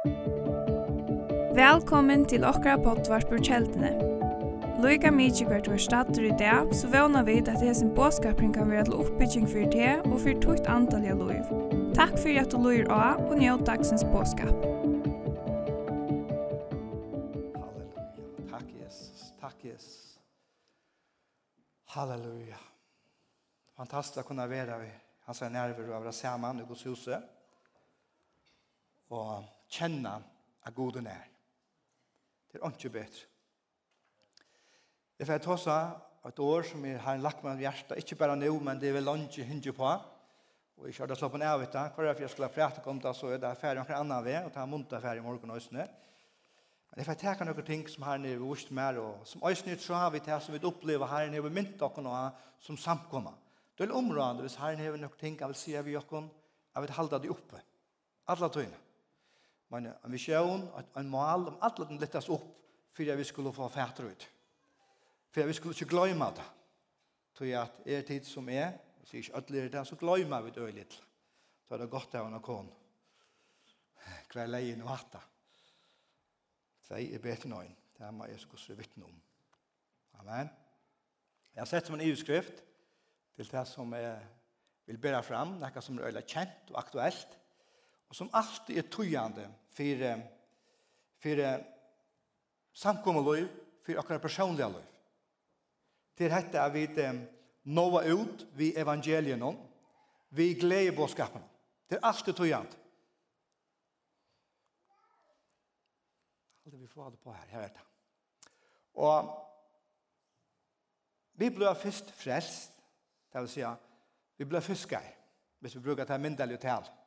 Velkommen til okra pottvarpur kjeldene. Loika mykje hvert var stater i dag, så vana vi at hesen båskapring kan være til oppbygging for det og for tukt antall av loiv. Takk for at du loir av og njød dagsens båskap. Halleluja. Takk Jesus. Takk Jesus. Halleluja. Fantastisk å kunne være vi. Han sier nærvaro av det saman i Guds huset. Og kjenne at god er. Det er ikke bedre. Jeg får ta seg et år som jeg har lagt meg av hjertet, ikke bare nå, men det er vel ikke hindre på. Og jeg kjørte slå av etter, Hver dag jeg skulle prate om det, så er det ferdig noen annen ved, og ta munter ferdig i morgen og østene. Men jeg får ta noen ting som her nede vi vurst mer, og som også nytt så har vi til, som vi opplever her nede vi mynt dere nå, som samkommer. Det er området hvis her nede vi noen ting, jeg vil si av dere, jeg vil halda det oppe. Alle tøyene men en vision, en mål, om allt den lettes opp for att vi skulle få fætter ut. For att vi skulle ikke glemme det. Tror at er tid som er, og sier ikke inte det, så glemmer vi det litt. Så er det gott att hon kon. Kvar lejen och hatta. Tvei er bete nøyen. Det er meg Jesus vi vittne om. Amen. Jeg har sett som en EU-skrift til det som jeg vil bære fram, noe som er øyla kjent og aktuelt, og som alltid er tøyande for, for samkommet liv, for akkurat personlige liv. Det er dette at vi nåa ut vi evangelien om, vi gleder bådskapen. Det er alltid tøyande. Alt vi får det på her, jeg vet det. Og vi ble først frelst, det vil si, vi ble fiskere, hvis vi bruker det myndelige til alt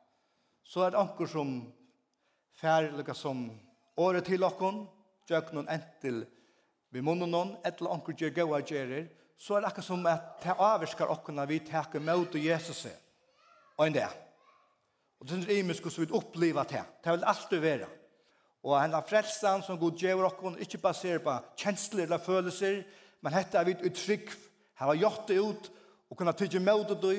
så er det anker som fær lukka som året til okkon, gjøk noen entil vi munnen noen, etter anker gjør gøy gjerer, så er det akkur som at det avvirskar okkon at vi teker møte Jesus og en det. Og det er imisk hvordan vi opplever det. Det vil alltid være. Og henne frelsen som god gjør okkon, ikke baserer på kjensler eller følelser, men hette er vi utrygg, her har gjort det ut, og kunne tydje møte det,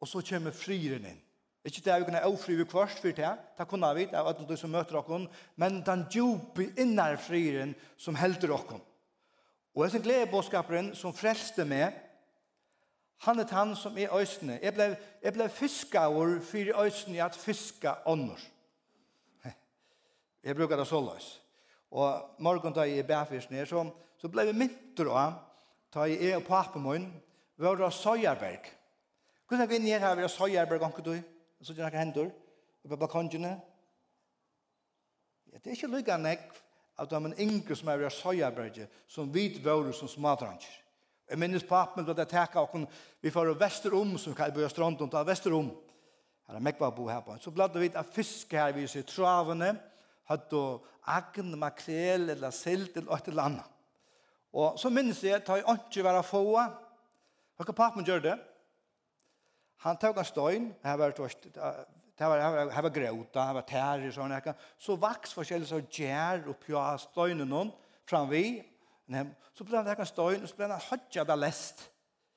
og så kommer friren inn. Ikke det er vi kunne ofri vi kvart for det, det kunne vi, det er alle du som møter okken, men den djupe innarfriren som helder okken. Og jeg som glede bådskaperen som frelste meg, han er han som er øysene. Jeg ble, jeg ble fiskaur for øysene i at fiska ånder. Jeg bruker det så løs. Og morgen da jeg er bæfyrsen ned, så, så ble vi mynter av, da jeg er på appen min, vi var av Søyerberg. Hvordan er vi jeg her ved Søyerberg, anker du? Ja og så gjør han hendur, og på balkongene. Ja, det er ikke lykka nekk at de er yngre som er i Søyaberge, som vit våre som smadranger. Jeg minnes papen da det teka okken, vi får vesterom, som kan kallar bøy stranden, ta vesterom. Her er mekva bo her på. Så bladde vi av fisk her vi ser travene, hatt og agn, makrel, eller silt, eller et eller annet. Og så minnes jeg, ta i åndsje være få, hva kan papen gjøre det, Han tog en stein, här var det var här var gråta, här var tär och såna här. Så vax forskjellig så gär och pja steinen någon fram vi. Så blev det en stein och så blev han hodja där läst.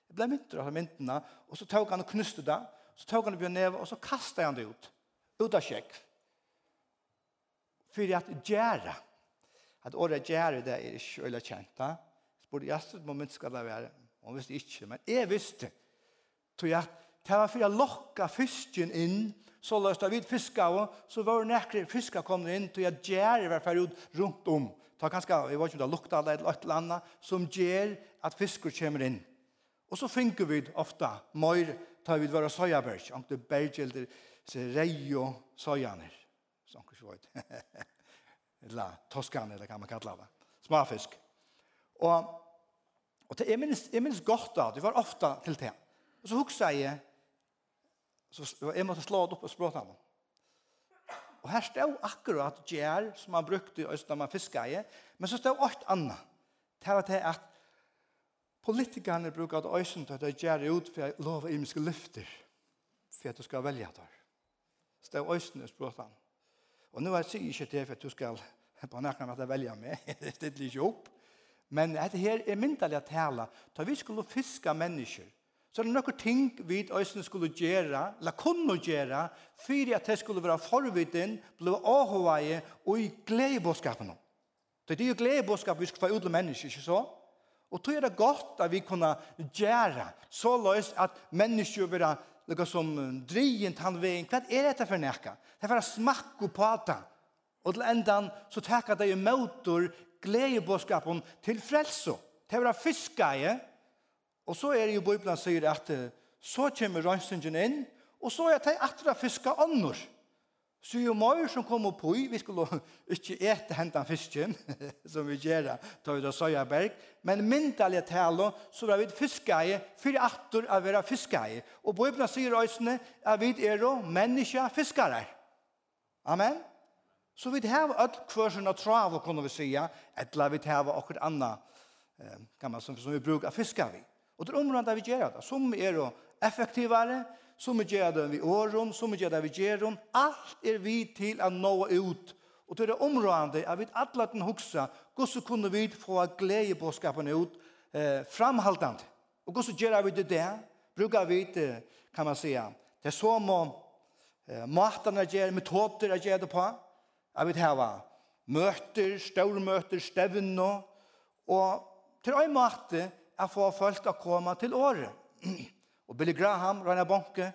Det blev mynter av myntna och så tog han och knuste det. Så tog han det på och så kastade han det ut. Uta check. För att gära. Att ordet gära det är inte öliga känt. Så borde jag ett moment ska det vara. Om visst inte, men jag visste. Tog jag det var for å lokka fisken inn, så løst av vid fiska, og så var det nekker fiska kom inn, til jeg gjør i hvert fall ut rundt om. Ta kanskje, jeg vet ikke om det lukta eller et eller annet, som gjør at fisker kommer inn. Og så finner vi ofta, mer tar vi våra sojaberg, om det berg eller rei og sojaner. Så anker var vidt. eller toskaner, eller hva man kallar det. Smafisk. Og, og det er minst, er minst godt da, det var ofta til det. Og så hugsa jeg, Så jeg måtte slå det opp og språta ham. Og her stod akkurat gjer som man brukte i da man fiska i, men så stod alt annet. Til at det er at politikerne bruker at att til at det gjer ut for jeg lover i mye lyfter for at du skal velge der. Så det er øysen i språta ham. Og nå er jeg ikke til for at du skal på nærkene at jeg velger meg. det er litt ikke opp. Men dette her er myndelig å tale. Da vi skulle fiske mennesker, så er det noen ting vi øyne skulle gjøre, eller kunne gjøre, for at det skulle være forviden, ble avhøye og i gledebåskapen. Det er jo gledebåskap vi skal få ut av mennesker, ikke så? Og tror er det godt at vi kunne gjøre så løs at mennesker vil være noe som drient han veien. Hva er dette for nekka? Det er for å smakke på det. Og til endan så takker det jo møter gledebåskapen til frelse. Det er for å fiske i, Og så er det jo Bibelen sier at så kommer rønsingen inn, og så er det atra fiska annor. Så jo mer som kommer på, vi skulle ikke ete hentan fisken, som vi gjør da vi da Søyaberg, men myndelig tale, så er vi fiskeie, for atter å være fiskeie. Og Bibelen sier øsene, at vi er jo menneske fiskere. Amen. Så vi har et kvørsen av trav, kunne vi sige, eller vi har akkurat anna, kan man som, som vi brukar fiskar vi. Og det er området vi gjør det. Som er effektivare, som vi gjør det vi åren, som vi gjør det vi gjør om. Alt er vi til å nå ut. Og det er området at vi alle den huksa, hvordan kunne vi få glede på skapen ut eh, framhaltande. Og hvordan gjør vi det der? Brukar vi det, kan man säga. Det er som om eh, maten er gjør, metoder er gjør det på. Jeg vet her var møter, størmøter, stevner, og til en måte å få folk å komme til året. Og Billy Graham, Rana Bonke,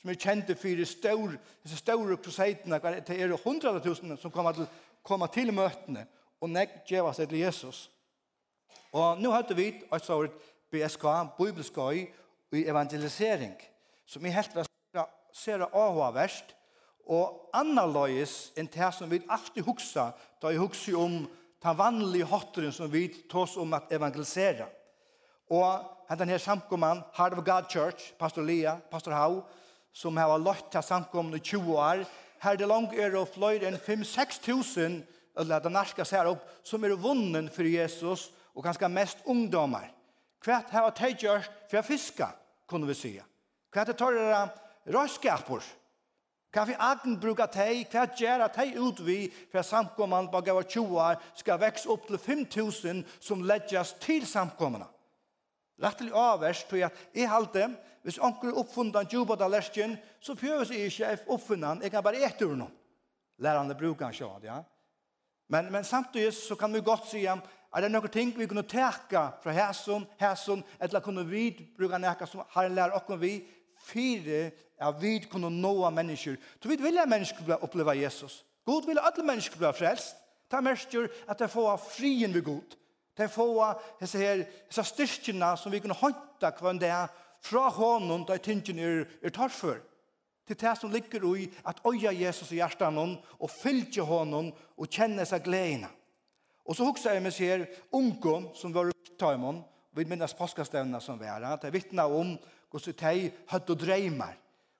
som er kjent for de store, disse store kruseitene, det er hundrede tusen som kommer til, kommer til møtene, og nek gjeva seg til Jesus. Og nå har vi et sånt BSK, bibelskøy, i evangelisering, som er helt var ser av verst, og annerledes enn det som vi alltid husker, da vi husker om den vanlige hotteren som vi tås om at evangelisere. Og hentan her samkomman, Heart of God Church, Pastor Lea, Pastor Hau, som har lagt til samkomman i 20 år, her det langt er og fløyre enn 5-6 tusen, eller det norske ser opp, som er vunnen for Jesus, og ganske mest ungdomar. Hva har de gjort for å fiske, kunne vi si. Hva er det tar dere røyskaper? Hva vi agen bruker de? Hva gjør at de vi for at samkommene på gav 20 år skal vekse opp til 5 tusen som ledges til samkommene? Lattelig avverst, tog at i halte, hvis onker er oppfunnet en jobb av lesken, så prøves jeg ikke oppfundan, jeg kan bare etter ur noen. Lærerne bruker han sjad, ja. Men, men samtidig så kan vi godt si at er det noen ting vi kunne teka fra hæsson, hæsson, eller kunne vi bruka noe som har en lærer okken vi, fire at vi kunne nåa mennesker. Så vi vil at mennesker oppleva Jesus. God vil at alle mennesker blir frelst. Ta mest at de får frien ved god. Det er få hese her, hese styrkjene som vi kunne håndta hver det er fra hånden da tingene er, er tar for. Til det som ligger i at øya Jesus i hjertet noen og fylgje hånden og kjenne seg gledene. Og så hukser jeg med seg her ungdom som var i Tøymon, og vi minnes påskastevnene som vi er, Det er vittna om hvordan de hadde dreimer.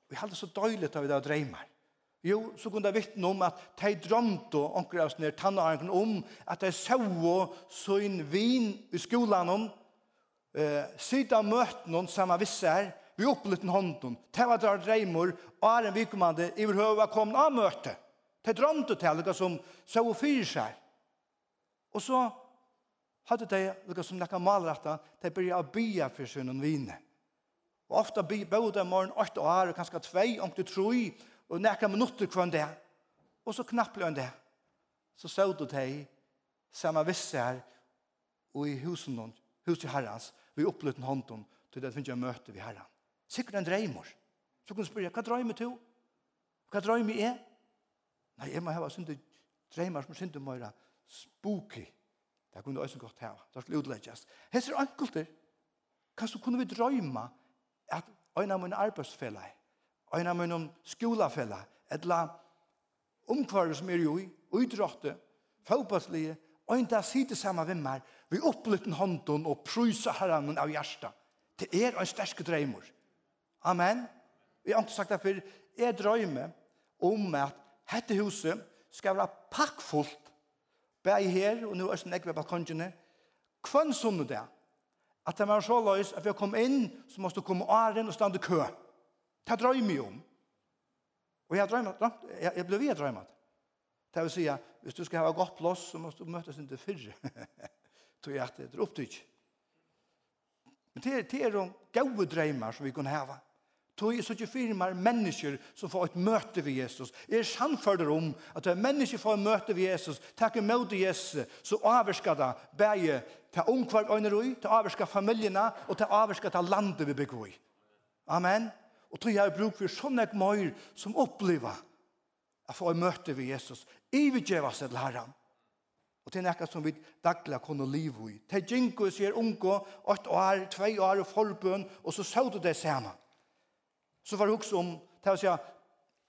Og jeg hadde så døylig av det dreimer. Jo, så kunne jeg vittne om at de drømte onker av ned tannaren om at de så sin vin i skolen om. Eh, sida møten om samme visse her vi opplitten hånden til at det var dreimor og er en vikommande i hver kom av møte de drømte til det som så og fyrer seg og så hadde de det som nekka malrette de begynte å bya for sin vin og ofte bøy morgen 8 år og kanskje 2 om du tror og nekka minutter kvann det, og så knapple han det. Så såg du deg, visse her, og i husen hon, huset herrens, vi oppluten hånden, til det finnes jeg møte vi herren. Sikkert en dreimor. Så kunne spørre, hva drømmer du? Hva drømmer jeg? Nei, jeg må hava synder dreimar som synder møyra spooky. Det kunne du også godt hava. Det skulle utleggjast. Hesser ankelter, så kunne vi drøyma at øyne av mine arbeidsfellag en av mine skolafella, etla omkvarer som er jo i, utrådte, fotballslige, og en der sitter sammen med meg, vi opplytter hånden og pryser herren av hjertet. Det er en sterske drømmer. Amen. Vi har ikke sagt det før. Jeg drømmer om at dette huset skal være pakkfullt, bare her, og nå er det ikke ved balkongene, hvem sånn det er, at det var så løs at vi kom inn, så måtte vi komme åren og stande kø. Det drømmer jeg om. Og jeg drømmer, jeg, jeg ble vi drømmet. Det vil si, at hvis du skal ha godt plass, så må du møtes ikke fyrre. Så jeg at det er opptryk. Men det, er, det er de gode drømmer som vi kan hava. Tog så ikke firmer mennesker som får et møte ved Jesus. Jeg er sannfører om at når mennesker får et møte ved Jesus, takker møte Jesus, så avvirsker det bare til omkvar øyne og til avvirsker familiene, og til avvirsker til landet vi bygger i. Amen og tog jeg bruk for sånne møyr som opplever at få møte ved Jesus. Ivedgjeva seg til Herren. Og det er nekka som vi dagla kunne liv i. Til Jinko sier unko, åtte år, 2 år og forbøn, og så så du det samme. Så var det også om, til å si,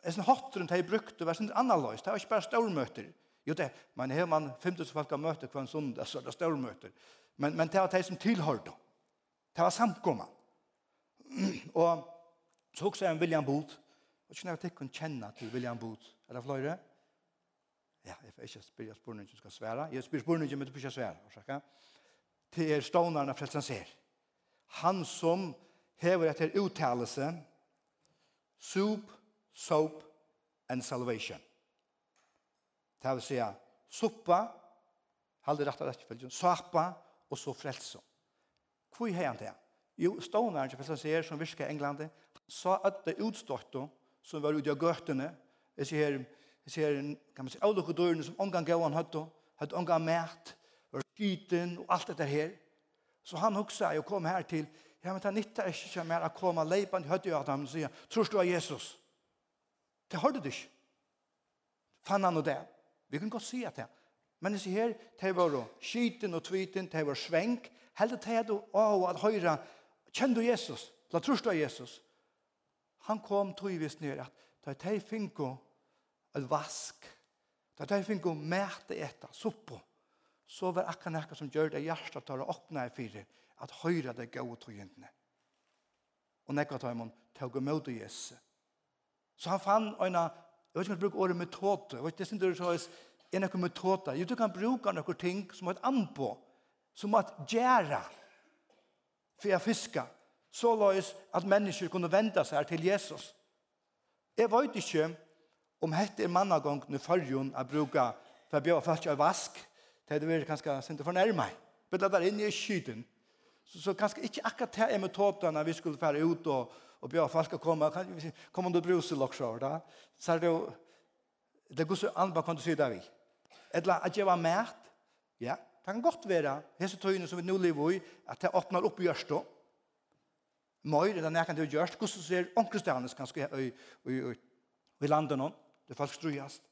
en sånn hotrund har jeg brukte, det var sånn annerledes, det var ikke bare stormøter. Jo, det, men her man 50 folk har møter hver en søndag, så er det stormøter. Men, men det var det som tilhørte. Det var samkommet. og Så hugsa jeg om William Booth. Og ikke når jeg tenker kjenner til William Booth. Er det flere? Ja, jeg får ikke spørre spørningen som skal svære. Jeg spør spørningen, men du får ikke svære. Orsaka. Til er stånerne frelsen ser. Han som hever etter uttalelse, soup, soap and salvation. Det vil si, suppa, halde rett og rett og sapa, og så frelse. Hvor er han det? Jo, stånaren er ikke ser som virker i England, så at det utstått som var ute av gøttene, jeg ser her, jeg ser her, kan man si, alle dørene som omgang gav han høtte, hadde omgang mæt, var skyten og alt dette her. Så han huksa og kom her til, ja, men det nytter ikke mer å komme leipende høtte av ham og sier, tror du av Jesus? Det hørte du ikke. Fann han og det. Vi kan godt si at det. Men jeg ser her, det var skyten og tviten, det var svenk, hele du, å, at høyre, kjenner du Jesus? La tror du av Jesus? han kom tøyvis ned at da de finko et vask, da de finko mæte etter, suppo, så var akkurat nekka som gjør det hjertet tar å åpne i fire, at høyre det gode tøyentene. Og nekka tar man tog imot i Jesu. Så han fann øyne, jeg vet ikke om jeg bruker ordet metode, jeg vet ikke om det er en ekkur metode, jeg tror han bruker noen ting som er et anpå, som er et gjæra, for jeg fisker, så løs at mennesker kunne vende seg til Jesus. Jeg vet ikke om dette er mannagången i førjen jeg bruker for å bjøre først av vask, til det vil kanskje sende for nærme meg. det er inne i skyden. Så, så kanskje ikke akkurat det er med tåpene vi skulle fara ut og, og bjøre folk å komme. Kan, kom om du bruser så. da. Så er det jo, det går så an, hva kan du si det vi? Eller at jeg var mært, ja, det kan godt være, hese tøyene som vi nå lever i, at det åpner opp i gjørstå, mer enn jeg kan du gjørst, hvordan ser omkristianes kanskje i, i, i, i landet nå, det folk strujast.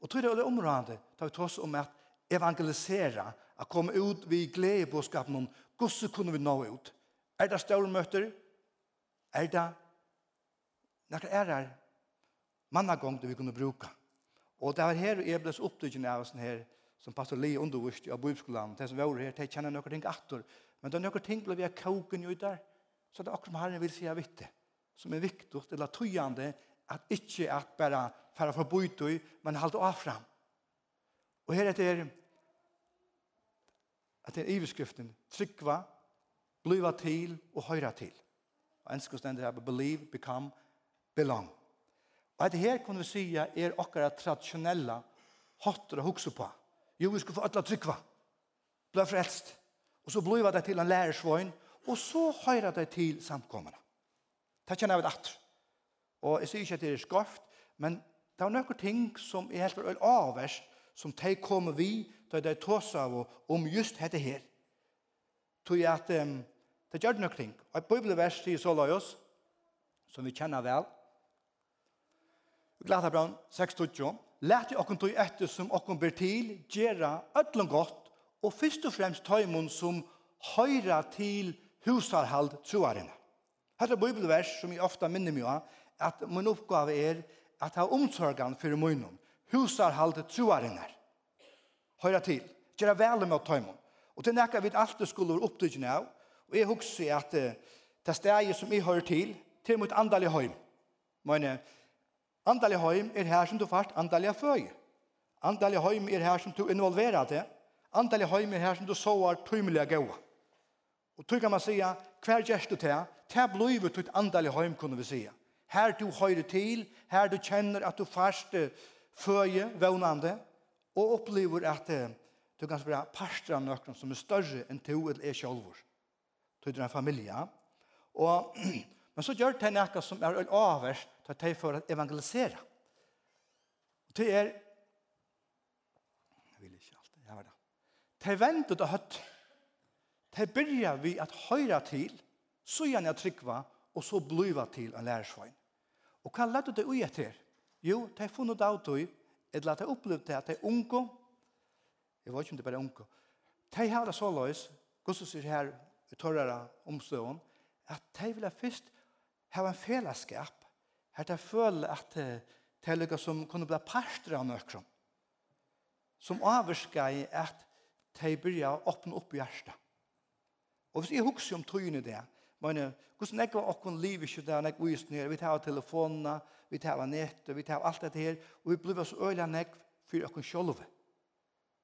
Og tror det er området, tar vi til om at evangelisera, at komme ut vid gledebåskapen om hvordan kunne vi nå ut. Er det større møter? Er det når det er her mannagong det vi kunne bruke. Og det var her jeg ble opptrykken av oss her, som pastor Lee undervist av bibelskolen, det som var her, det kjenner noen ting atter. Men det er noen ting ble vi koken jo der så det er akkurat Herren vil si jeg vet det, som er viktig, eller tøyende, at ikke at bare fara fra bøytøy, men halte av fram. Og her etter at det er iverskriften, trykva, bliva til og høyra til. Og en skal stende her, believe, become, belong. Og at her kunne vi si er okkara traditionella hotter å hukse på. Jo, vi skal få ødla trykva, bliva frelst, og så bliva det til en lærersvøgn, og så høyrer de til samkommene. Det kjenner jeg vel at. Og jeg sier ikke at det er skoft, men det er noen ting som er helt vel avvers, som de kommer vi, da de tås av om just dette her. Tog jeg at um, det gjør noen ting. Og et bibelvers sier så la oss, som vi kjenner vel. Glata brann 6.20. Lært i okken tog etter som okken ber til, gjøre ødlom godt, og først og fremst tøymon som høyra til husarhald troarene. Her bibelvers som jeg ofte minner meg av, at min oppgave er at ha omsorgen for munnen. Husarhald troarene. Høyra til. Gera vel med å ta imot. Og til nekka vi alltid skulle være opptrykkende av, og jeg husker at det stedet som jeg hører til, til mot andalig høym. Men andalig høym er her som du fart andalig føy. Andalig høym er her som du involverer det. Andalig høym er her som du sover tøymelige gode. Og tog kan man säga, hver gjerst du til, til blivet ditt andalig heim, kunne vi säga. Her du høyre til, her du kjenner at du fast føje, vevnande, og opplever at du kan være parster av nøkron som er større enn to eller er sjolvor. Tog du er en familie. Og, men så gjør det noe som er avvers til at de får evangelisere. Det er, jeg vil ikke alt, jeg var det. De ventet og høtt, Her byrjar vi at høyra til, så gjerne jeg trykva, og så bliva til en lærersvein. Og hva lette det ui etter? Jo, de har funnet av det, eller at de opplevde det at de unge, jeg vet ikke om det er bare unge, de har det så løs, Gustav sier her, i tørrere omstående, at de vil først ha en fellesskap, at de føler at de er lykke som kunne bli parster av nøkron, som avvarsker i at de begynner å åpne opp hjertet. Og hvis jeg husker om tøyene det, men hvordan jeg var okken liv ikke der, jeg viste ned, vi tar telefonene, vi tar nettet, vi tar alt dette her, og vi blir så øyelig enn jeg for okken sjølve.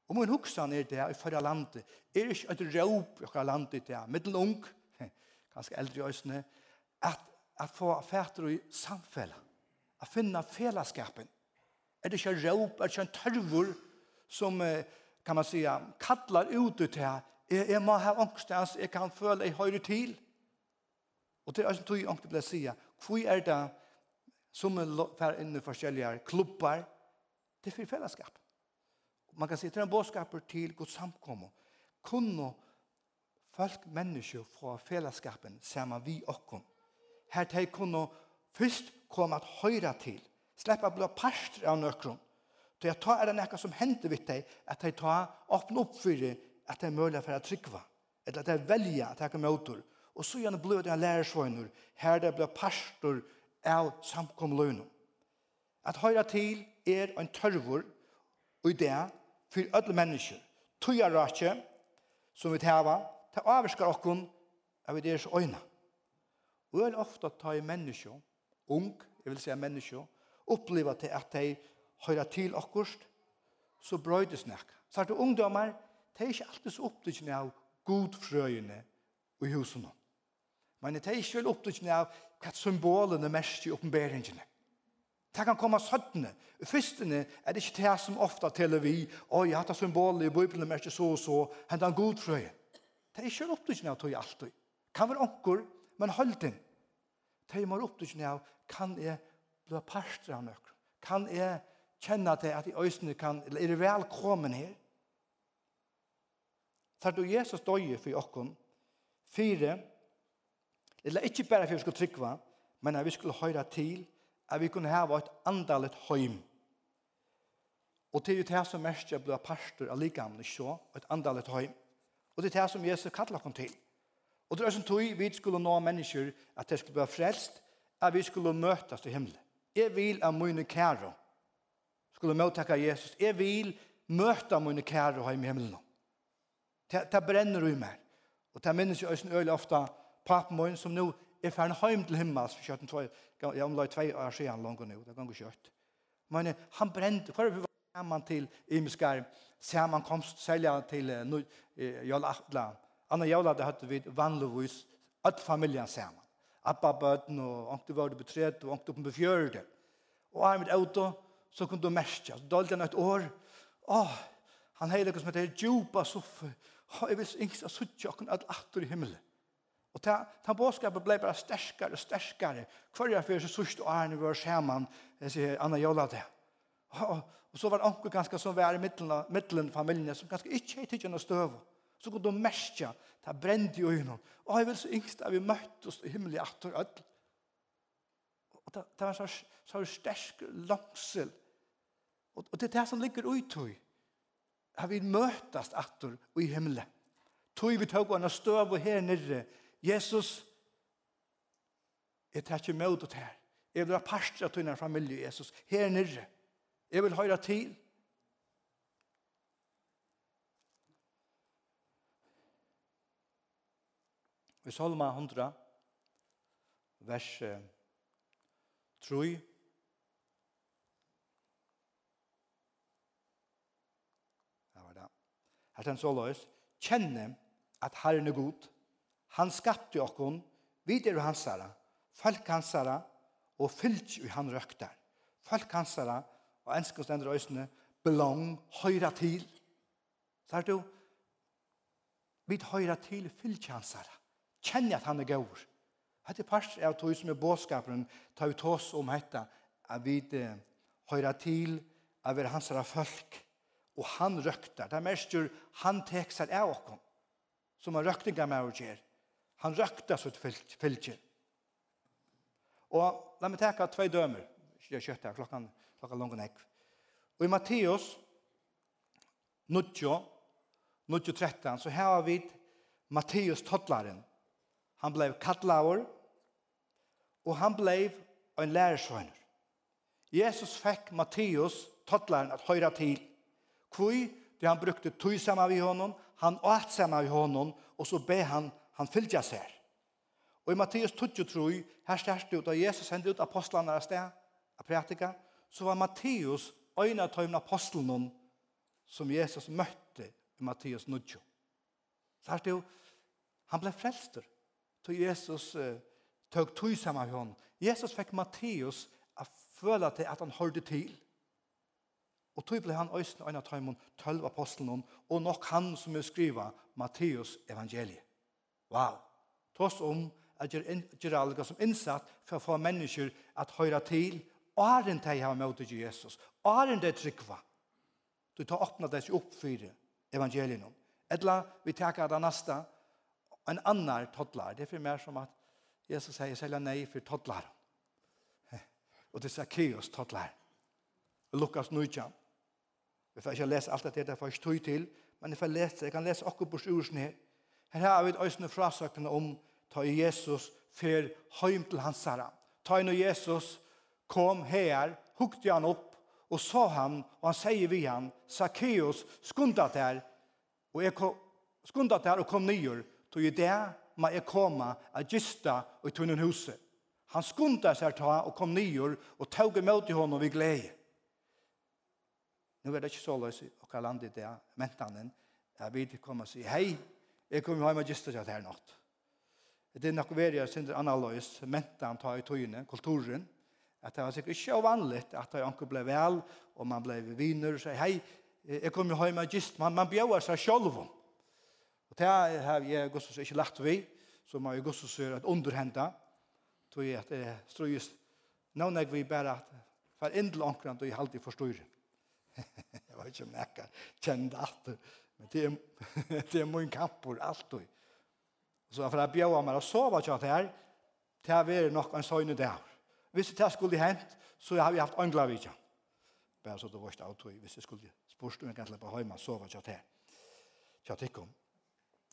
Og min huksan er det i forrige landet, er ikke et råp i forrige landet det, middel ung, ganske eldre i øsene, at, at få fætter i samfellet, at finne fellesskapen. Er det ikke råp, er det ikke en tørvor som, kan man säga, kallar ut det här Jeg, jeg må ha ångstens, jeg kan føle jeg høyre til. Og det er som tog jeg ångte ble si, hvor er det som er inne i forskjellige klubbar, det er for fellesskap. Man kan si, det er en bådskaper til god samkommer. Kunne folk, mennesker, få fellesskapen sammen vi åkken. Her til kunne først komme at høyre til, slippe å bli parster av nøkron. Så jeg tar er det noe som hender vidt deg, at jeg tar åpne opp for det at det er mulig for å trykke eller at det er velja at det er møter, og så gjerne blod av lærersvøyner, her det blir pastor av samkomløgner. At høyre til er en tørvor og idé for alle mennesker. Tøya rake, som vi tæva, ta avskar okken av deres øyne. Og det er ofte at ta i mennesker, ung, jeg vil si mennesker, oppleva til at de høyre til okkurst, så brøydes nek. Så er det ungdommer, det er ikke alltid så opptrykkende av godfrøyene i husene. Men det er ikke vel opptrykkende av hva symbolene mest i oppenberingene. Det kan komme søttene. I fyrstene er det ikke det som ofte teller vi, og jeg har hatt symbolet i Bibelen mest så og så, hentan en godfrøye. Det er ikke vel opptrykkende av tog alltid. Kan være onker, men hold den. Det er mer opptrykkende av, kan jeg bli parster av nøkker? Kan jeg kjenne til at i øsene kan, eller er det velkommen her? tar du Jesus døye for okken, fire, eller ikke bare for vi skulle trykva, men at vi skulle høyre til, at vi kunne hava et andalet høym. Og til det her som mest jeg ble pastor av likamene, så, et andalet høym. Og det er det som Jesus kallar kom til. Og det er som tog vi skulle nå mennesker at det skulle bli frelst, at vi skulle møtes til himmelen. Jeg vil at mine kære skulle møttakke Jesus. Jeg vil møte mine kære hjemme i himmelen. Det, brenner i meg. Og det minnes jeg også øyelig ofte papen min som nå er ferdig hjem til himmels for kjøtten tvøy. Jeg omlai tvei år siden langt nå, det ganger kjøtt. Men han brente, hva er vi var sammen til Imskar, komst selja til uh, Jøl Atla. Anna Jøl hadde vi vanligvis at familien sammen. Abba bøten, og ångte var det betredt, og ångte opp på fjørde. Og er mitt auto, så kunne du merke, så dølte han et år, åh, han heilig som heter djupa soffer, jeg vil ikke suttje okken at atter i himmelen. Og ta, ta båskapet ble bare sterskere og sterskere. Hver jeg fyrir så sørst og æren var skjermann, jeg sier Anna Jola det. Og, og så var det ganske som var i middelen, middelen familien, som ganske ikke er tidligere støv. Så kunne de merke, ta brent i øynene. Og jeg vil så yngst at vi møtte oss i himmelen atter ødel. Og det var så, så stersk langsel. Og, og det er det som ligger ut i har vi møtast attor i himmelen. Tog vi tog henne støv og her nere. Jesus, jeg tar ikke møt ut her. Jeg vil ha parstra til denne familie, Jesus, her nere. Jeg vil høyre til. Vi Salma 100, vers 3, at han så løs, kjenne at Herren er god. Han skapte okkon, videre hans herre, folk hans herre, og fyllt i han røkter. Folk hans herre, og enskens denne røysene, belong, høyra til. Så er det jo, vid høyra til fyllt hansara. Kjenne at han er gaur. Hette parst er tog som er båtskaperen, tar vi tås om hetta, at vi høyra til, at vi er hansara folk og han røkter. Det er mest han tek seg av oss, som han røkter med og gjør. Han røkter sitt fylke. Og la meg teka tvei dømer. Jeg kjøtt her, klokken, klokken langt nek. Og i Matteus, 90, 90, 13, så her har vi Matteus Tottlaren. Han blei kattlaver, og han blei en lærersvøyner. Jesus fikk Matteus Tottlaren at høyra til. Kvui, det han brukte tog sammen med honom, han åt sammen med honom, og så be han, han fylgja seg. Og i Matteus 23, her største ut av Jesus sendte ut apostlene av sted, av prætika, så var Matteus øyne av tøymen apostelen som Jesus møtte i Matteus 9. Så her stod, han ble frelster, til Jesus uh, tog tøy sammen med honom. Jesus fikk Matteus å føle til at han hørte til. Og tog ble han øyne øyne av tøymon, tølv apostelen, og nok han som er skriva Matteus evangeliet. Wow! Tås om at gjør alga som innsatt for å få mennesker at høyre til, og er en teg av møte til Jesus, og er en det trykva. Du tar åpna deg opp for evangeliet. Etla, vi takker det neste, en annan toddlar. Det er for mer som at Jesus sier selv nei for toddlar. Og det er Zacchaeus toddlar. Lukas 19. Vi får ikke lese alt dette, det får ikke tog til, men jeg, får lese, jeg kan lese akkurat bort ursen her. Her har vi et øyne frasøkene om ta Jesus fer heim til hans herre. Ta inn Jesus kom her, hukte han opp, og sa han, og han sier vi han, Zacchaeus, skunda der, og jeg kom, skunda der og kom nyer, tog i det, ma jeg koma, a gista, og i tunnen huset. Han skunda seg ta og kom nyer, og tog imot i honom vi glede. Nå er det ikke så løs i hva landet det, mentanen, at vi kommer og sier, hei, jeg kommer hjem og gister til her natt. Det er nok veri jeg synder analøs, mentan tar i tøyene, kulturen, at det var sikkert ikke vanligt at det anker ble vel, og man ble viner og sier, hei, jeg kommer hjem og gister, man, man bjør seg selv. Og det har jeg Gustavs ikke lagt vi, så må jeg Gustavs seg et underhenda, tog jeg at det strøyes, nå når vi bare at for endel ankrande og i halvdig. Jeg vet ikke om jeg kan kjenne det alltid. Men det er, det er min kampor alltid. Så for jeg bjør meg å sove til det her, til jeg være nok en søgne der. Hvis det skulle hent, så har vi haft angler vidtja. Bare så det var ikke autoi, hvis jeg skulle spørst om jeg kan slippe hjemme og sove til det her. Til det kom.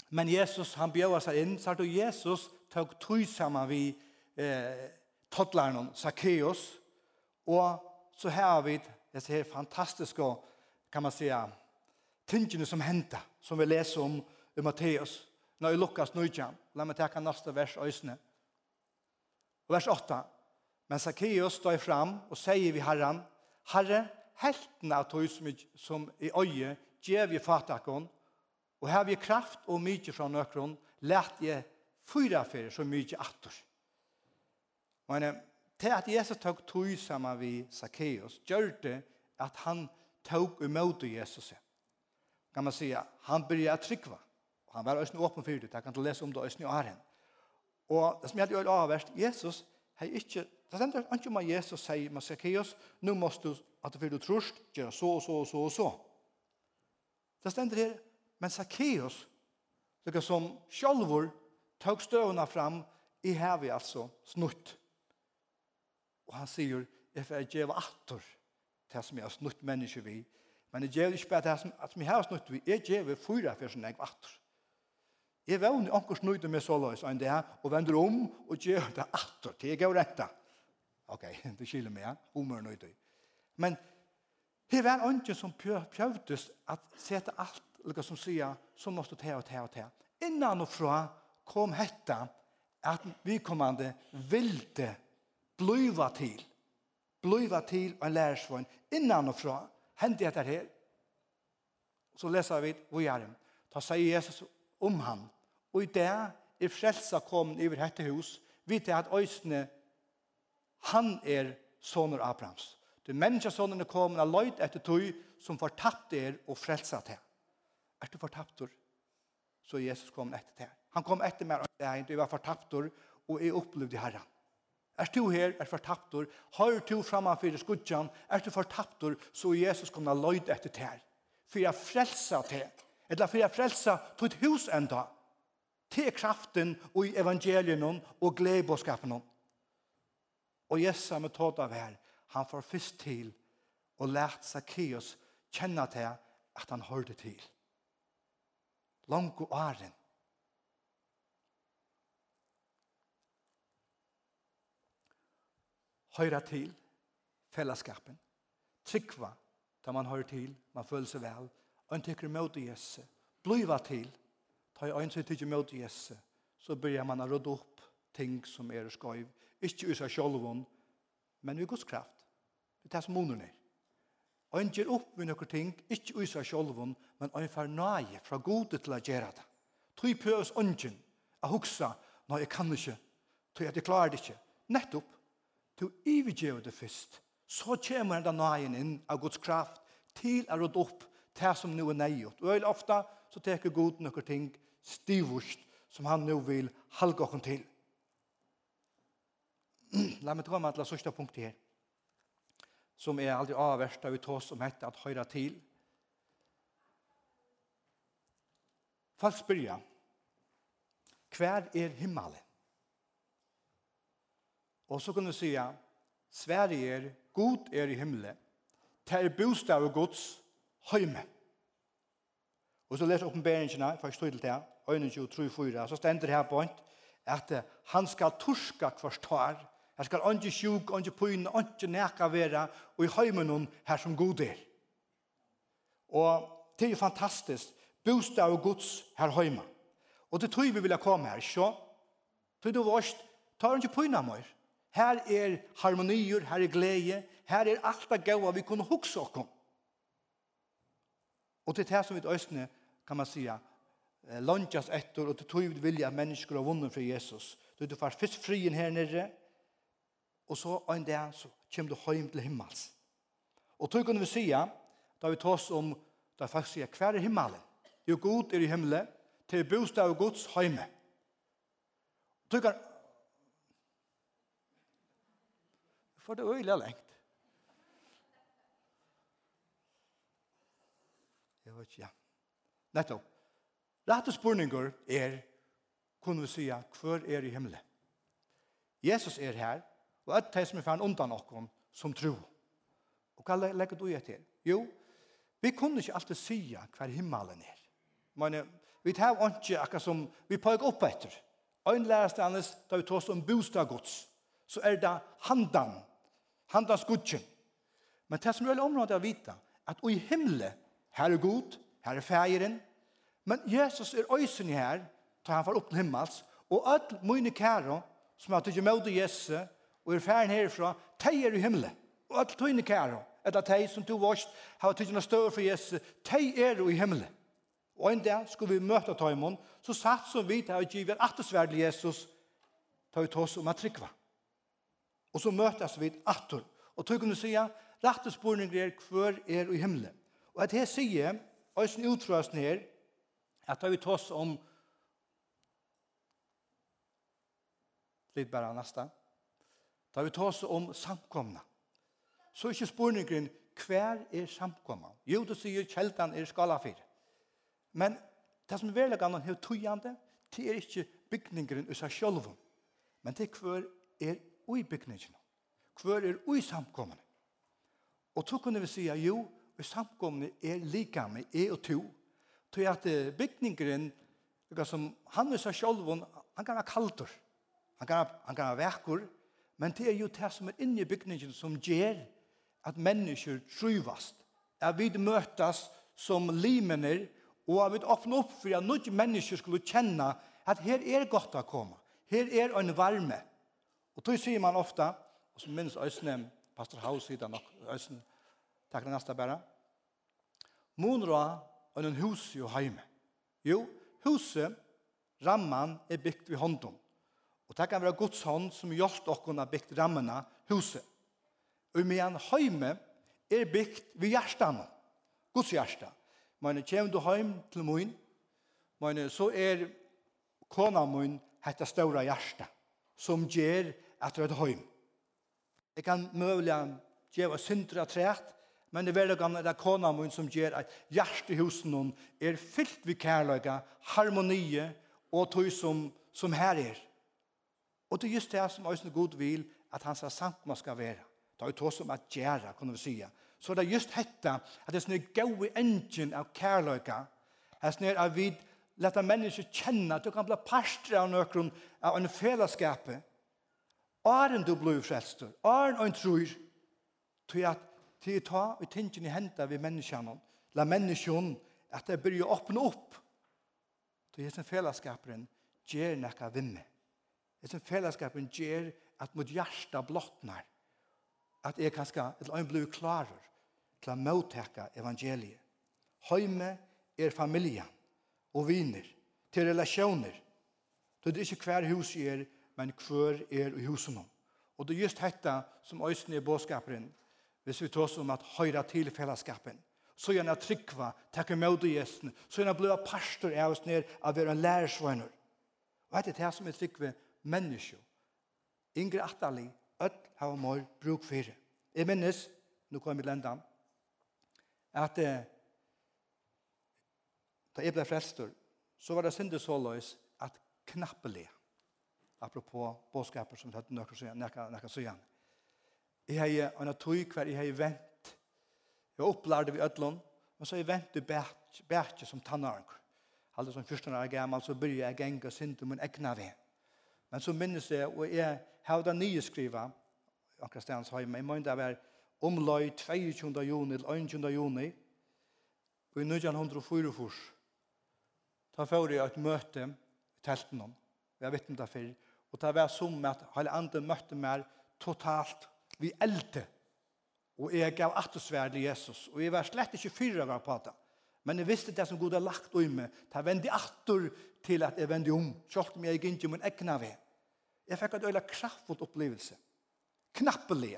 Men Jesus, han bjør seg inn, så Jesus tok tog sammen vi eh, toddleren Zacchaeus, og så har vi det fantastisk og kan man säga, tingene som hända, som vi läser om i Matteus, när i Lukas 9, låt mig ta nästa vers ösne. Vers 8. Men Zacchaeus står fram och säger vi Herren, Herre, helten av tog som, som i öje ger vi fatakon, och här vi kraft och mycket från nøkron, let jeg fyra färger så mycket attor. Men til at Jesus tok tog sammen vi Zacchaeus, gjør det at han tok imot Jesus. Kan man si, han började att Og Han var også åpen for det, jeg kan lese om det også i åren. Og det som jeg hadde avverst, Jesus har ikke, det stender ikke om Jesus sier med Zacchaeus, nå må du, at du du trust, gjøre så og så og så og så. Det stender her, men Zacchaeus, det som sjølvor, tok støvna fram, i hevi altså snutt. Og han sier, jeg får gjøre atter til som jeg har snutt mennesker vi. Men jeg gjør ikke bare det som, jeg har snutt vi. Jeg gjør fyra for sin egen atter. Jeg var vann anker snutte med så løs enn det og vender om og gjør det atter til jeg gjør dette. Ok, det skiller meg, humør nøyde. Men det var ikke som prøvdes at sette alt, eller som sier, så måtte du ta og ta og ta. Innan og fra kom hetta at vi kommande vilde Bliva til. Bliva til en lærersvån. Innan og fra hendte dette her. Så leser vi hvor er det. Da sier Jesus om han. Og i det er frelsa kommet over dette hus. Vi til at øysene han er soner Abrahams. Du menneskesånden er kommet av løyt etter tog som fortapt er og frelsa til. Er du fortaptor? Så Jesus kom etter til. Han kom etter meg og du var fortaptor og jeg opplevde herren. Er du her, er fortaptor, har du framanfyrir skudjan, er du fortaptor, så Jesus kommer løyd etter ter. For jeg frelsa te, eller for jeg frelsa tutt hus enda. Te kraften og i evangelien og gledbåskapen. Og Jesus med tåd av her, han får først til og lært Zacchaeus kjenne til at han hørte til. Langt og åren høyre til fellesskapen. Tryggva da man høyra til, man føler seg vel. Øyn tykker mot Jesu. Bliva til. Ta i øyn tykker mot Jesu. Så begynner man å rådde opp ting som er skøyv. Ikke i seg sjolvun, men i Guds kraft. Det er det som måneder ned. Øyn gjør opp med noen ting, ikke i seg sjolvun, men øyn far nøye fra gode til å gjøre det. Tøy prøves ønsken å huske, nei, jeg kan ikke, tøy at jeg klarer det ikke. Nettopp, Du ivergjev det først. Så kommer den nøyen inn av Guds kraft til å råd opp det som nå er nøyot. Og veldig ofte så teker Gud noen ting stivust som han nå vil halge oss til. La meg ta meg til det sørste punktet her som er aldri avverst av vi tås om hette at høyre til. Folk spør jeg, hver er himmelen? Och så kan du säga Sverige er god är i himmelen. Det er bostad och Guds hemme. Och så läser oppenberingene, for jeg stod til det, ögonen 23, 4, så stender det här på ett, att han ska torska kvarstar, han skal ikke sjuk, ikke pyna, ikke neka være, och i hemmen noen här som god er. Och det är jo fantastiskt, bostad och Guds här hemma. Och det tror vi vill komma här, så. Tror du vårt, tar inte pyna mer. Her er harmonier, her er glede, her er alt det gode vi kunne huske oss om. Og til det som vi østene, kan man si, lønnes etter, og til tog vilja mennesker har vunnet for Jesus. Du, du får først frien her nere, og så en dag så kommer du hjem til himmels. Og tog kunne vi si, da vi tar oss om, da folk sier, hver er himmelen? Jo, god er i himmelen, til bostad og gods hjemme. Tog kan for det øyla lengt. Jeg vet ikke, ja. Nettopp. Rette spurninger er, kunne vi si, hver er i himmelen? Jesus er her, og et det som er færen undan okken, som tro. Og hva legger du i etter? Jo, vi kunne ikke alltid si hver himmelen er. Men vi tar ikke akkurat som vi pågår opp etter. Øynlærestandes, da vi tar oss om bostadgods, så er det handan han da skudje. Men det som er veldig området å vite, at i himmelen, her er god, her er feiren, men Jesus er øysen i her, da han var opp til himmels, og alle mine kære, som har tydelig med Jesus, og er feiren herfra, de er i himmelen, og alle tøyne kære, etter de som du varst, har tydelig større for Jesus, de er i himmelen. Og en dag skulle vi møte Tøymon, så satt som vi til å give attesverdelig Jesus, tar vi ta oss om at trykva. Og så møtes vi atter. Og tog kunne sige, rette spurning er hver er i himmelen. Og at jeg sier, og jeg sin utrøsten her, at da vi tar oss om litt bare neste, da vi tar oss om samkomna, så er ikke spurningen hver er samkomna. Jo, du sier kjeldan er skala 4. Men det som er veldig annet er tøyende, det er ikke bygningeren i seg selv, men det er hver er i bygningen? Hvor er ui samkommende? Og så kunne vi si, jo, ui samkommende er like med e og to, til at bygningeren, som han viser selv, han kan være kaldur, han kan, han kan være vekkur, men det er jo det som er inne i bygningen som gjør at mennesker tryvast, at vi møtes som limener, og at vi åpner opp for at noen mennesker skulle kjenne at her er godt å komme, her er en varme, Og tog sier man ofta, og som minns Øysene, Pastor Haus sier det nok, Øysene, takk det neste bare, Monra og en hus jo heime. Jo, huset, ramman, er bygd ved hånden. Og det kan være Guds hånd som hjelpt dere har bygd rammene, huset. Og med en heime er bygd ved hjertene, Guds hjerte. Men kommer du heim til mun, men så er kona mun hetta stóra hjarta som gjør at det er høym. Jeg kan mulig gjøre syndere træt, men det er veldig gammel det kona min som gjør at hos hon er fyllt ved kærløyga, harmonie og tog som, som her er. Og det er just det som Øysen god vil at hans sant man skal være. Det er jo tog som at gjøre, kunne vi si. Så det er just dette at det er sånne gode engine av kærløyga, Her snir av vid Lett en menneske kjenne at du kan bli pastor av nøkron av en fellesskap. Åren du blir frelster, åren og en tror, tror at til å ta og tingene i hendene ved menneskene, la menneskene at det bør å åpne opp. Til hesten fellesskapen gjør noe vinne. Hesten fellesskapen gjør at mot hjertet blottnar. At jeg kan skal, et en blir klarer til å motteke evangeliet. Høyme er familien og viner, til relasjoner. Det er ikke hver hus er, men hver er i husen om. Og det er just dette som øyne er båtskaperen, hvis vi tar oss om at høyre til fellesskapen. Så gjerne trykva, takke møte gjesten, så gjerne blir pastor av oss ned av være en lærersvøyner. Og dette er det som er trykve menneske. Ingrid atali, öll har mor bruk fyrir. Jeg minnes, nu kommer vi til enda, at eh, Da jeg ble frelster, så var det syndet så løs at knappelig, apropos båtskaper som vi hadde nøkker søyan, nøkker, nøkker søyan. Jeg har en tog hver jeg har vent. Jeg opplærte vi ødlån, men så har jeg vent i bætje som tannark. Alle som første år er gammel, så begynner jeg genga syndet min egna ved. Men så minnes jeg, og jeg har det nye skriva, akkurat stans høyme, jeg måned være er omløy 22. juni, eller 21. juni, og i 1904 Ta fyrir jeg et møte i telten om. Jeg vet om det fyrir. Og ta var som med at hele andre møtte meg totalt vi eldte. Og jeg gav atosverd til Jesus. Og jeg var slett ikke fyra var på det. Men jeg visste det som Gud har lagt om meg. Ta vendi ator til at jeg vendi om. Selv om jeg gikk ikke min egna ved. Jeg fikk et øyla kraftfullt opplevelse. Knappelig.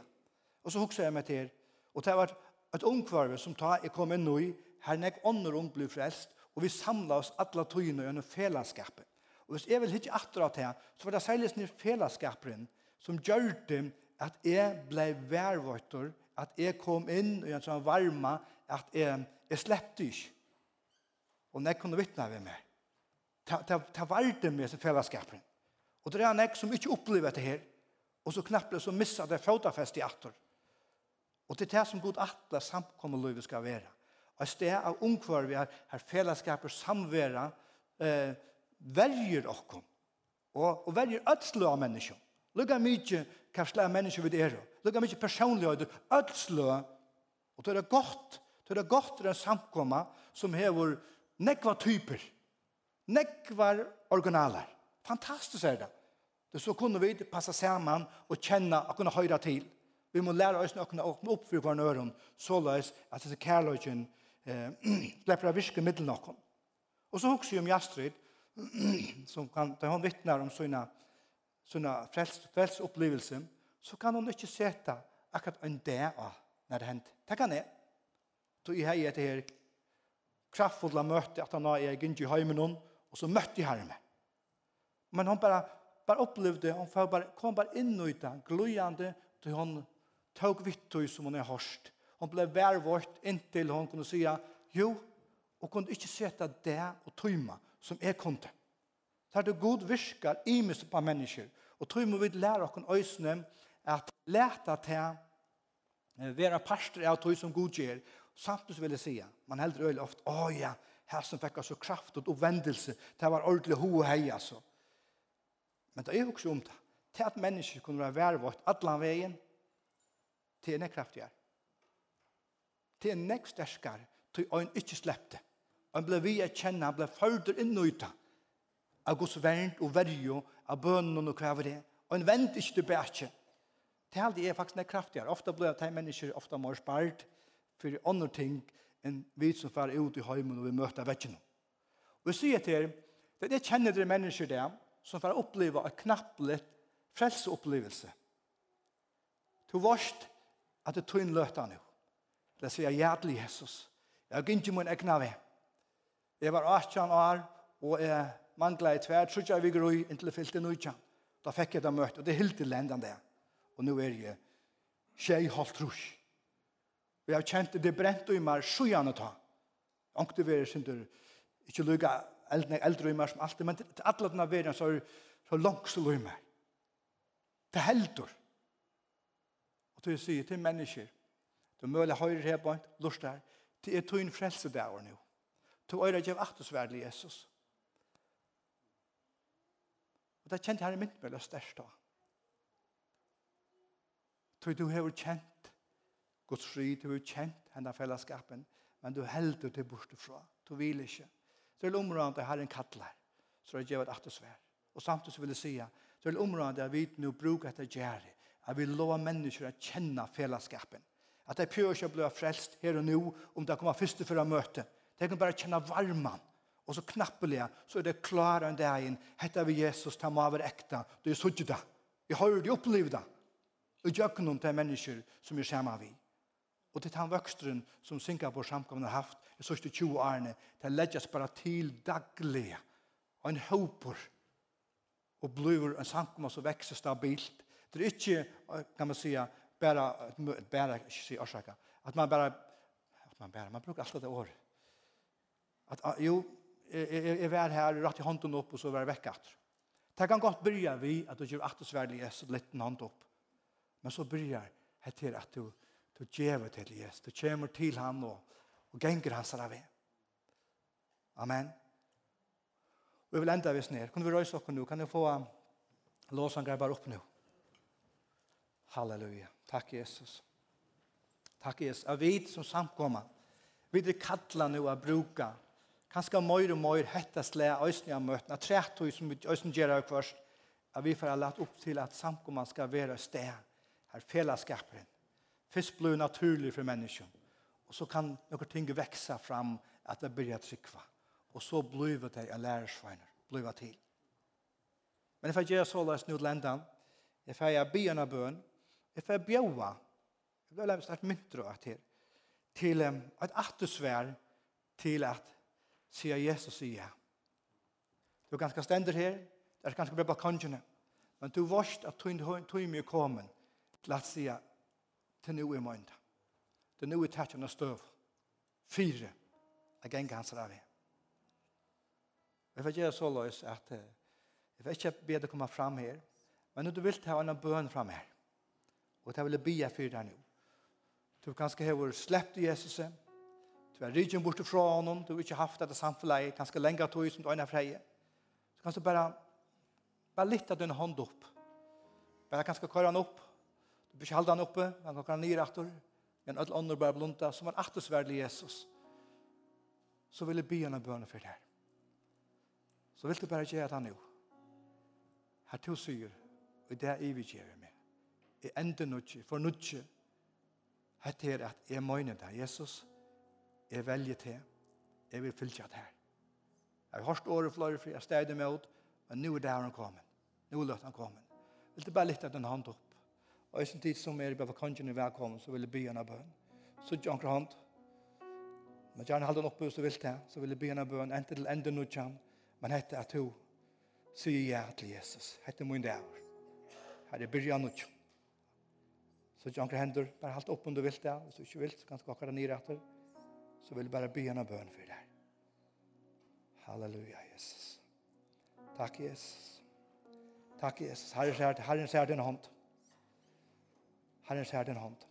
Og så hukser jeg meg til. Og det var et ungkvarve som ta jeg kom inn i. Her nek ånder ung blir frelst og vi samla oss alla tøyene gjennom fellesskapet. Og hvis jeg vil hitte atter av det, så var det særlig sånn fellesskaperen som gjør det at jeg ble værvøyter, at jeg kom inn og en sånn varma, at jeg, jeg sleppte ikke. Og når jeg kunne vittne ved meg, ta, ta, ta med sin fellesskaperen. Og det er nek som ikke opplever dette her, og så knappt så missar det fotafest i atter. Og det er det som god atler samkommer løyve skal være et sted av ungkvar vi har, har fellesskaper samvera eh, verger okkom og, og verger ødslo av mennesker. Lugga mykje hva slag mennesker vi er. Lugga mykje personlighet, Ødslo. Og det er godt. Det er godt det er samkomma som hever nekva typer. Nekva originaler. Fantastisk er det. Det så kunne vi passa saman og kjenne og kunne høyra til. Vi må lære oss å kunne åpne opp for hverandre øren, så løs at disse kærløgjen eh, släpper av virke middel någon. Och så huxar ju om Jastrid som kan, där hon vittnar om sina, sina fräls frälsupplevelser så kan hon inte sätta akkurat en dag när det händer. Det kan jag. Då är jag det här kraftfulla möte att han har egen i hemmen hon och så mötte jag henne. Men hon bara bara upplevde hon får bara kom bara in i det glöjande till hon tog vittu som hon har hörst Hon ble værvårt inntil hon kunne sija, jo, og kunne ikke seta det og tøyma som er kunde. Så er det god virkar i mis på mennesker. Og tøyma vi lære okken øysene at leta til vera parster av tøy som god gjør. Samtidig vil jeg sija, man heldur øyla ofte, å ja, her som fikk så kraft og vendelse, det var ordentlig ho og hei, altså. Men det er jo ikke om det. Til at mennesker kunne være værvårt, atlan veien, til en kraft til en nekk sterskar, til øyn ikke slepte. Han ble vi å kjenne, han ble følger inn og uta, av Guds vernd og verjo, av bønnen og kvever det, og han vent ikkje tilbake. Det er alltid er faktisk nek kraftigere. Ofte ble det mennesker ofte mer spart for andre ting enn vi som fer ut i heimen og vi møter vekkene. Og jeg sier til dere, det er det kjenner dere mennesker der, som fer oppleve et knappelig frelseopplevelse. Du varst at det tog en løta nå. Det sier hjertelig Jesus. Jeg har ikke min egna ved. Jeg var 18 år, og jeg manglet i tvær, tror jeg vi i inntil jeg fyllte nøytja. Da fikk jeg det møte, og det hilt til lendan det. Og nå er jeg tjej halvt trus. Vi har kjent det brent i meg, så gjerne ta. Ankte vi er synder, ikke lukka eldre, eldre i meg som alltid, men til alle denne verden så er så langt så lukka meg. Det heldur. Og til å si til mennesker, Du møler høyre her på en, lort der. Det er tøyen frelse der nå. To øyre gjev aktusverdelig Jesus. Og det kjente herre mitt mellom størst da. Tøy du har kjent Guds fri, du har kjent henne fellesskapen, men du helder til borte fra. Du vil ikke. Så er det området herren kattler, så er det gjevet aktusverd. Og samtidig vil jeg si at det er området at vi nå bruker etter gjerne. at vi lover mennesker å kjenne fellesskapen. At det pjør ikke blir frelst her og nå, om det kommer først for å møte. Det kan bare kjenne varmen. Og så knappelig, så er det klare enn det inn. Hette vi Jesus, ta meg være ekte. Du er sånn det. Jeg har det opplevd det. Og gjør noen til mennesker som er sammen vi. Og det er han vøksteren som Singapore samkomne har haft i sørste 20 årene. Det legges bare til daglig. Og en håper. Og blir en samkomne som vekser stabilt. Det er ikke, kan man säga, bara bara se orsaka. Att man bara att man bara man brukar alltid det år att jo är vär här rätt i handen upp och så var vecka åter det kan gott börja vi att du gör åter svärlig är så lätt hand upp. Men så börjar det till att du du ger till Jesus. Du kommer till han och och gänger hans av väg amen Vi vil enda vi snir. Kan vi røyse oss nå? Kan vi få låsangar bare opp nu? Halleluja. Takk, Jesus. Takk, Jesus. Jeg vet som samkommer. Vi er kattla nu å bruka. Kanskje møyr og møyr hette slæ øyne av møtene. Tretøy som vi øyne gjør av først. Jeg vil for lagt opp til at samkommer skal være sted. Her fellesskaperen. Først blir naturlig for mennesken. Og så kan noen ting vekse fram at det blir trykva. Og så blir det en lærersveiner. Blir det til. Men jeg får gjøre så løs nå til enden. Jeg får gjøre bøn. Jeg får bjøve, jeg ble løst et myntro at her, til um, et attesvær til at sier Jesus sier. Du er ganske stender her, det er ganske bra på balkongene, men du varst at tog mye kommet til at sier til noe i måned. Til noe i tætjen og støv. Fire. Jeg ganger hans av det. Jeg får gjøre så løs at jeg får ikke be deg komme fram her, men når du vil ta en bøn fram her. Og det vil jeg bia for deg nå. Du kanskje har sleppt Jesus. Du har rydgen bort fra honom. Du har ikke haft dette samfunnet. Kanskje lenger tog som du øyne freie. Så kanskje bare, bare litt av din hånd opp. Bare kanskje køre han opp. Du bør ikke holde han oppe. Han kan han nere etter. Men alle andre bare blunta. Som er attersverdelig Jesus. Så vil jeg bia henne bønne for deg. Så vil du bare gjøre det nå. Her to syr. Og det er i vi gjør er enda nutje, for nutje. Hette er at jeg møyner deg, Jesus, jeg velger til, jeg vil fylle deg her. Jeg har hørt året flere fri, jeg steg det med ut, men nå er det her han kommer. Nå er det han kommer. Vil du bare lytte den hand opp? Og i sin tid som er i kanskje er velkommen, så vil jeg by henne bøn. Så ikke anker hånd. Men gjerne halde den oppe hvis du vil det, så vil jeg by henne bøn, enten til enda nutje, men hette at hun sier ja til Jesus. Hette min dag. Her er byrjan nutje. Så ikke anker hender, bare halt opp om du vil det. Hvis du ikke vil, så kan du akkurat nere etter. Så vil du bare be henne bøn for deg. Halleluja, Jesus. Takk, Jesus. Takk, Jesus. Herren ser, Herren ser din hånd. Herren ser din hånd.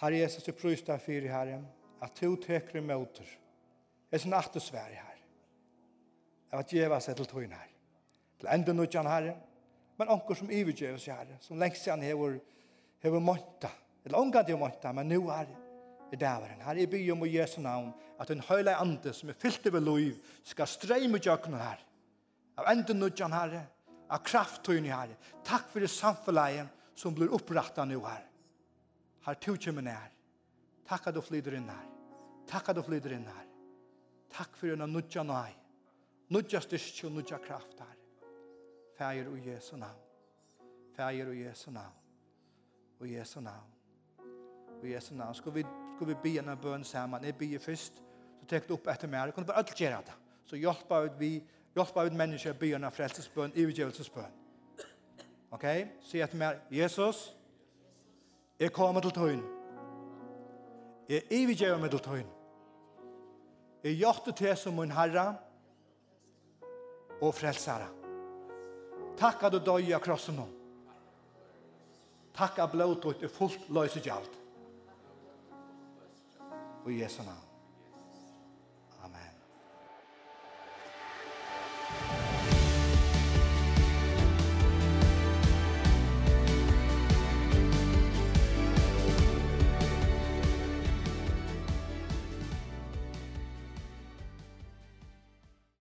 Herre Jesus, du prøys deg for Herren, at du teker møter. Jeg er sånn at du i her. Jeg vet ikke hva seg til tøyen her. Til enda utgjøren Herren, men anker som ivergjøver seg Herre, som lengst siden hever hever monta, eller omgat jo monta, men nu er i dæveren. Her er bygge om i Jesu navn, at en høyla ande som er fyllt over liv, skal streime jøkken her, av enden nødjan her, av krafttøyne her. Takk for det samfunnet som blir opprettet nu her. Her tog kjemmen her. Takk at du flyder inn her. Takk at du flyder inn her. Takk for denne nudjan og her. Nudja styrke og nødja kraft her. Fæger og Jesu navn. Fæger og Jesu navn og Jesu navn. Og Jesu navn. Skal vi, skal vi be en bøn sammen? Jeg ber først, så tek du opp etter meg. Jeg kunne bare alt gjøre det. Så hjelper ut vi, hjelper ut mennesker å be en frelsesbøn, ivergjøvelsesbøn. Ok? Så etter meg, Jesus, jeg kommer til tøyen. Jeg ivergjøver meg til tøyen. Jeg gjør det til som min herre og frelsere. Takk at du døg av krossen nå. Takk av blod fullt løse gjald. Og i Jesu navn.